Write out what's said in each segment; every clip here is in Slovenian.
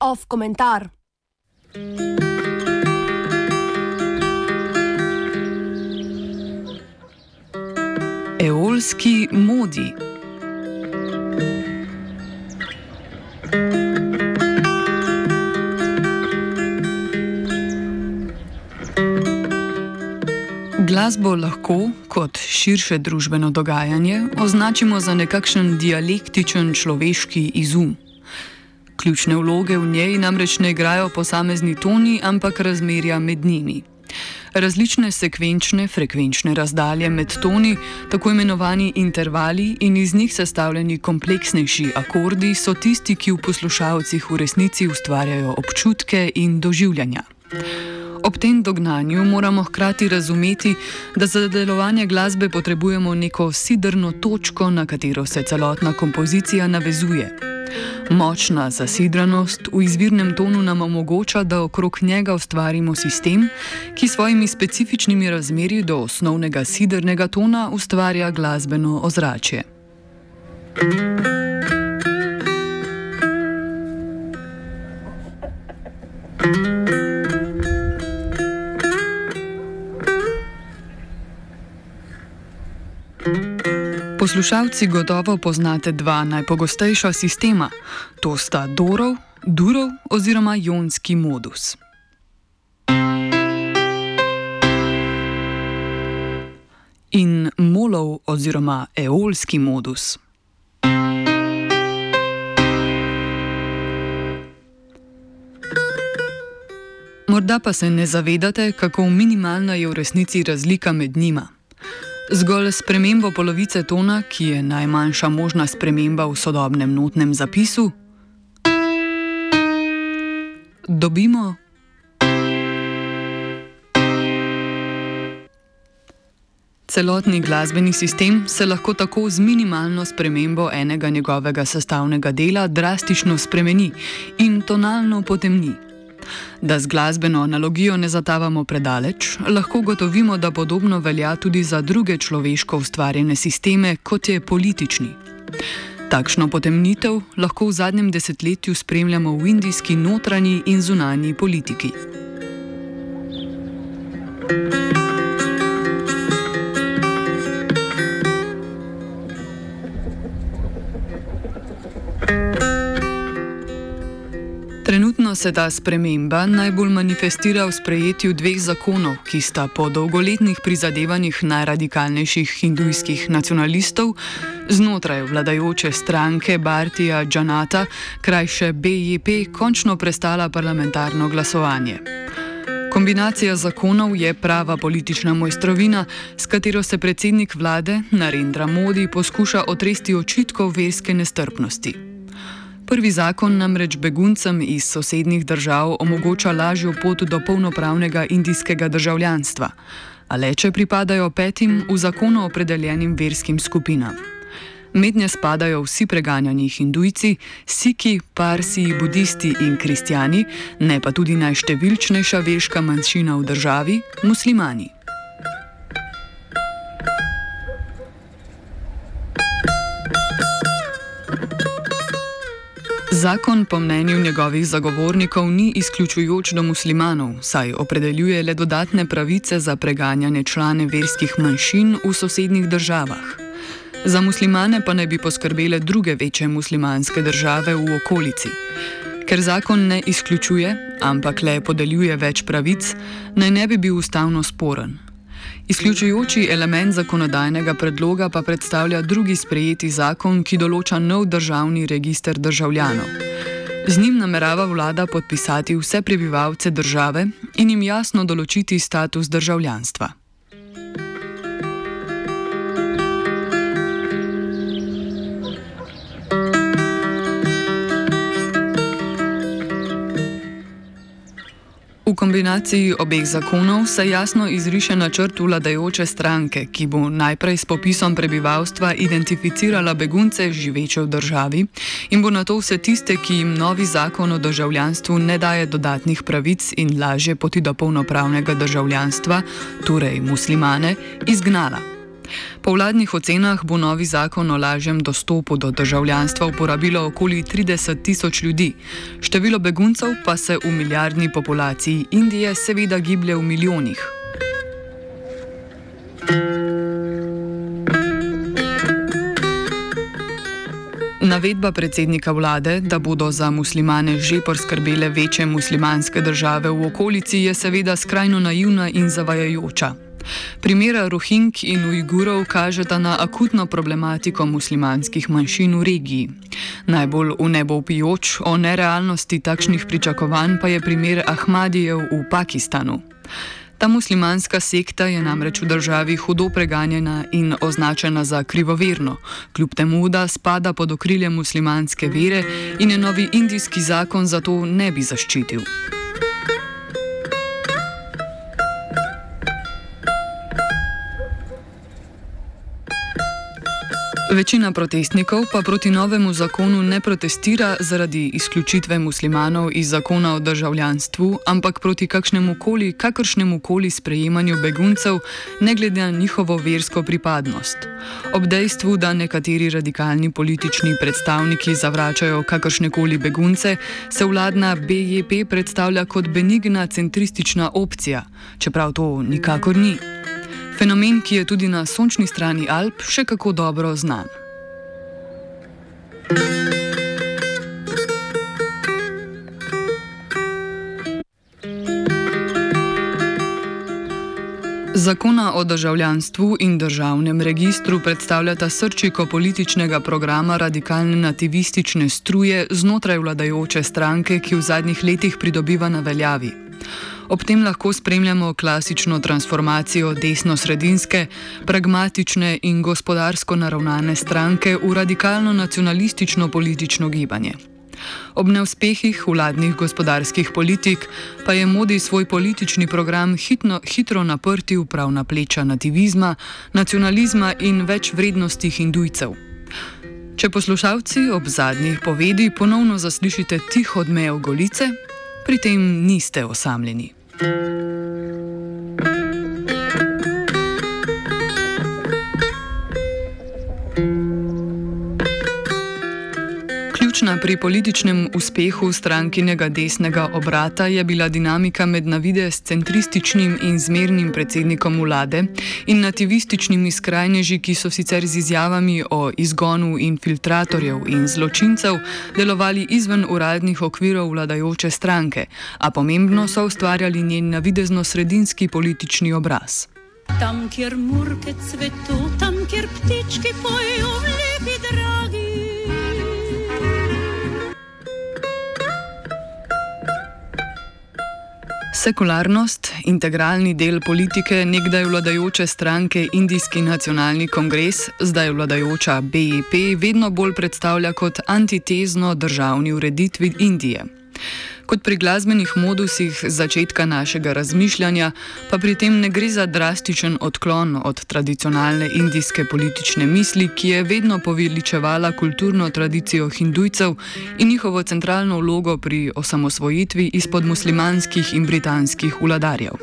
Off komentar. Eolski modi. Glasbo lahko, kot širše družbeno dogajanje, označimo za nekakšen dialektičen človeški izum. Ključne vloge v njej namreč ne igrajo posamezni toni, ampak razmerja med njimi. Različne sekvenčne, frekvenčne razdalje med toni, tako imenovani intervali in iz njih sestavljeni kompleksnejši akordi, so tisti, ki v poslušalcih v resnici ustvarjajo občutke in doživljanja. Ob tem dognanju moramo hkrati razumeti, da za delovanje glasbe potrebujemo neko sidrno točko, na katero se celotna kompozicija navezuje. Močna zasidranost v izvirnem tonu nam omogoča, da okrog njega ustvarimo sistem, ki s svojimi specifičnimi razmerji do osnovnega sidrnega tona ustvarja glasbeno ozračje. thank you Poslušalci gotovo poznate dva najpogostejša sistema: to sta Dorov, Durov oziroma Jonski modus. In Molov oziroma Eolski modus. Morda pa se ne zavedate, kako minimalna je v resnici razlika med njima. Zgolj spremembo polovice tona, ki je najmanjša možna sprememba v sodobnem notnem zapisu, dobimo. Celotni glasbeni sistem se lahko tako z minimalno spremembo enega njegovega sestavnega dela drastično spremeni in tonalno potemni. Da z glasbeno analogijo ne zatavamo predaleč, lahko gotovimo, da podobno velja tudi za druge človeško ustvarjene sisteme, kot je politični. Takšno potemnitev lahko v zadnjem desetletju spremljamo v indijski notranji in zunanji politiki. thank you se ta sprememba najbolj manifestira v sprejetju dveh zakonov, ki sta po dolgoletnih prizadevanjih najradikalnejših hindujskih nacionalistov znotraj vladajoče stranke Bartija Džanata, krajše BJP, končno prestala parlamentarno glasovanje. Kombinacija zakonov je prava politična mojstrovina, s katero se predsednik vlade Narendra Modi poskuša otresti očitkov verske nestrpnosti. Prvi zakon namreč beguncem iz sosednjih držav omogoča lažjo pot do polnopravnega indijskega državljanstva, a le če pripadajo petim v zakonu opredeljenim verskim skupinam. Mednje spadajo vsi preganjani hindujci, siki, parsi, budisti in kristijani, ne pa tudi najštevilčnejša verska manjšina v državi - muslimani. Zakon po mnenju njegovih zagovornikov ni izključujoč do muslimanov, saj opredeljuje le dodatne pravice za preganjanje člane verskih manjšin v sosednjih državah. Za muslimane pa naj bi poskrbele druge večje muslimanske države v okolici. Ker zakon ne izključuje, ampak le podeljuje več pravic, naj ne bi bil ustavno sporen. Izključujoči element zakonodajnega predloga pa predstavlja drugi sprejeti zakon, ki določa nov državni registr državljanov. Z njim namerava vlada podpisati vse prebivalce države in jim jasno določiti status državljanstva. V kombinaciji obeh zakonov se jasno izriše načrt vladajoče stranke, ki bo najprej s popisom prebivalstva identificirala begunce živeče v državi in bo na to vse tiste, ki jim novi zakon o državljanstvu ne daje dodatnih pravic in lažje poti do polnopravnega državljanstva, torej muslimane, izgnala. Po vladnih ocenah bo novi zakon o lažjem dostopu do državljanstva uporabilo okoli 30 tisoč ljudi, število beguncev pa se v milijardni populaciji Indije seveda giblje v milijonih. Navedba predsednika vlade, da bodo za muslimane že poskrbele večje muslimanske države v okolici, je seveda skrajno naivna in zavajajoča. Primera Rohing in Ujgurov kažeta na akutno problematiko muslimanskih manjšin v regiji. Najbolj v nebo upijoč o nerealnosti takšnih pričakovanj pa je primer Ahmadijev v Pakistanu. Ta muslimanska sekta je namreč v državi hudo preganjena in označena za krivoverno, kljub temu, da spada pod okrilje muslimanske vere in je novi indijski zakon zato ne bi zaščitil. Večina protestnikov pa proti novemu zakonu ne protestira zaradi izključitve muslimanov iz zakona o državljanstvu, ampak proti kakšnemu koli, kakršnemu koli sprejemanju beguncev, ne glede na njihovo versko pripadnost. Ob dejstvu, da nekateri radikalni politični predstavniki zavračajo kakršne koli begunce, se vladna BJP predstavlja kot benigna centristična opcija, čeprav to nikakor ni. Fenomen, ki je tudi na sončni strani Alp še kako dobro znan. Zakona o državljanstvu in državnem registru predstavljata srčiko političnega programa radikalne nativistične struje znotraj vladajoče stranke, ki v zadnjih letih pridobiva na veljavi. Ob tem lahko spremljamo klasično transformacijo desno-sredinske, pragmatične in gospodarsko naravnane stranke v radikalno nacionalistično politično gibanje. Ob neuspehih vladnih gospodarskih politik pa je modi svoj politični program hitno, hitro naprti prav na pleča nativizma, nacionalizma in več vrednosti hindujcev. Če poslušalci ob zadnjih povedi ponovno zaslišite tih odmev golice, pri tem niste osamljeni. Música Ključna pri političnem uspehu strankinega desnega obrata je bila dinamika med navidez centrističnim in zmernim predsednikom vlade in nativističnimi skrajneži, ki so sicer z izjavami o izgonu infiltratorjev in zločincev delovali izven uradnih okvirov vladajoče stranke, a pomembno so ustvarjali njen navidezno-sredinski politični obraz. Tam, kjer murke cvetu, tam, kjer ptički pojejo, lepi Sekularnost, integralni del politike nekdaj vladajoče stranke Indijski nacionalni kongres, zdaj vladajoča BIP, vedno bolj predstavlja kot antitezno državni ureditvi Indije. Kot pri glasbenih modusih začetka našega razmišljanja, pa pri tem ne gre za drastičen odklon od tradicionalne indijske politične misli, ki je vedno poveličevala kulturno tradicijo hindujcev in njihovo centralno vlogo pri osamosvojitvi izpod muslimanskih in britanskih vladarjev.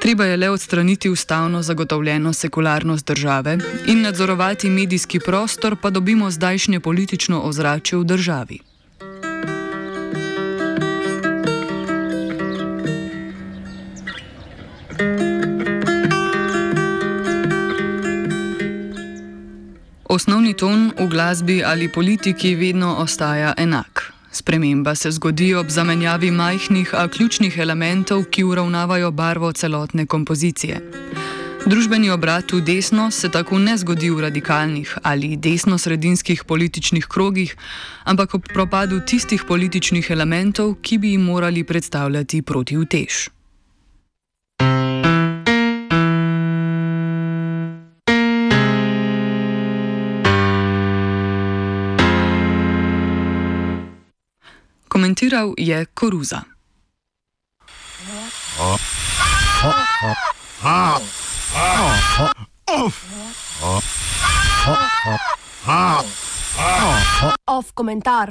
Treba je le odstraniti ustavno zagotovljeno sekularnost države in nadzorovati medijski prostor, pa dobimo zdajšnje politično ozračje v državi. Osnovni ton v glasbi ali politiki vedno ostaja enak. Sprememba se zgodi ob zamenjavi majhnih, a ključnih elementov, ki uravnavajo barvo celotne kompozicije. Družbeni obrat v desno se tako ne zgodi v radikalnih ali desno-sredinskih političnih krogih, ampak ob propadu tistih političnih elementov, ki bi jim morali predstavljati protivtež. Komentiral je Koruza. Off komentar.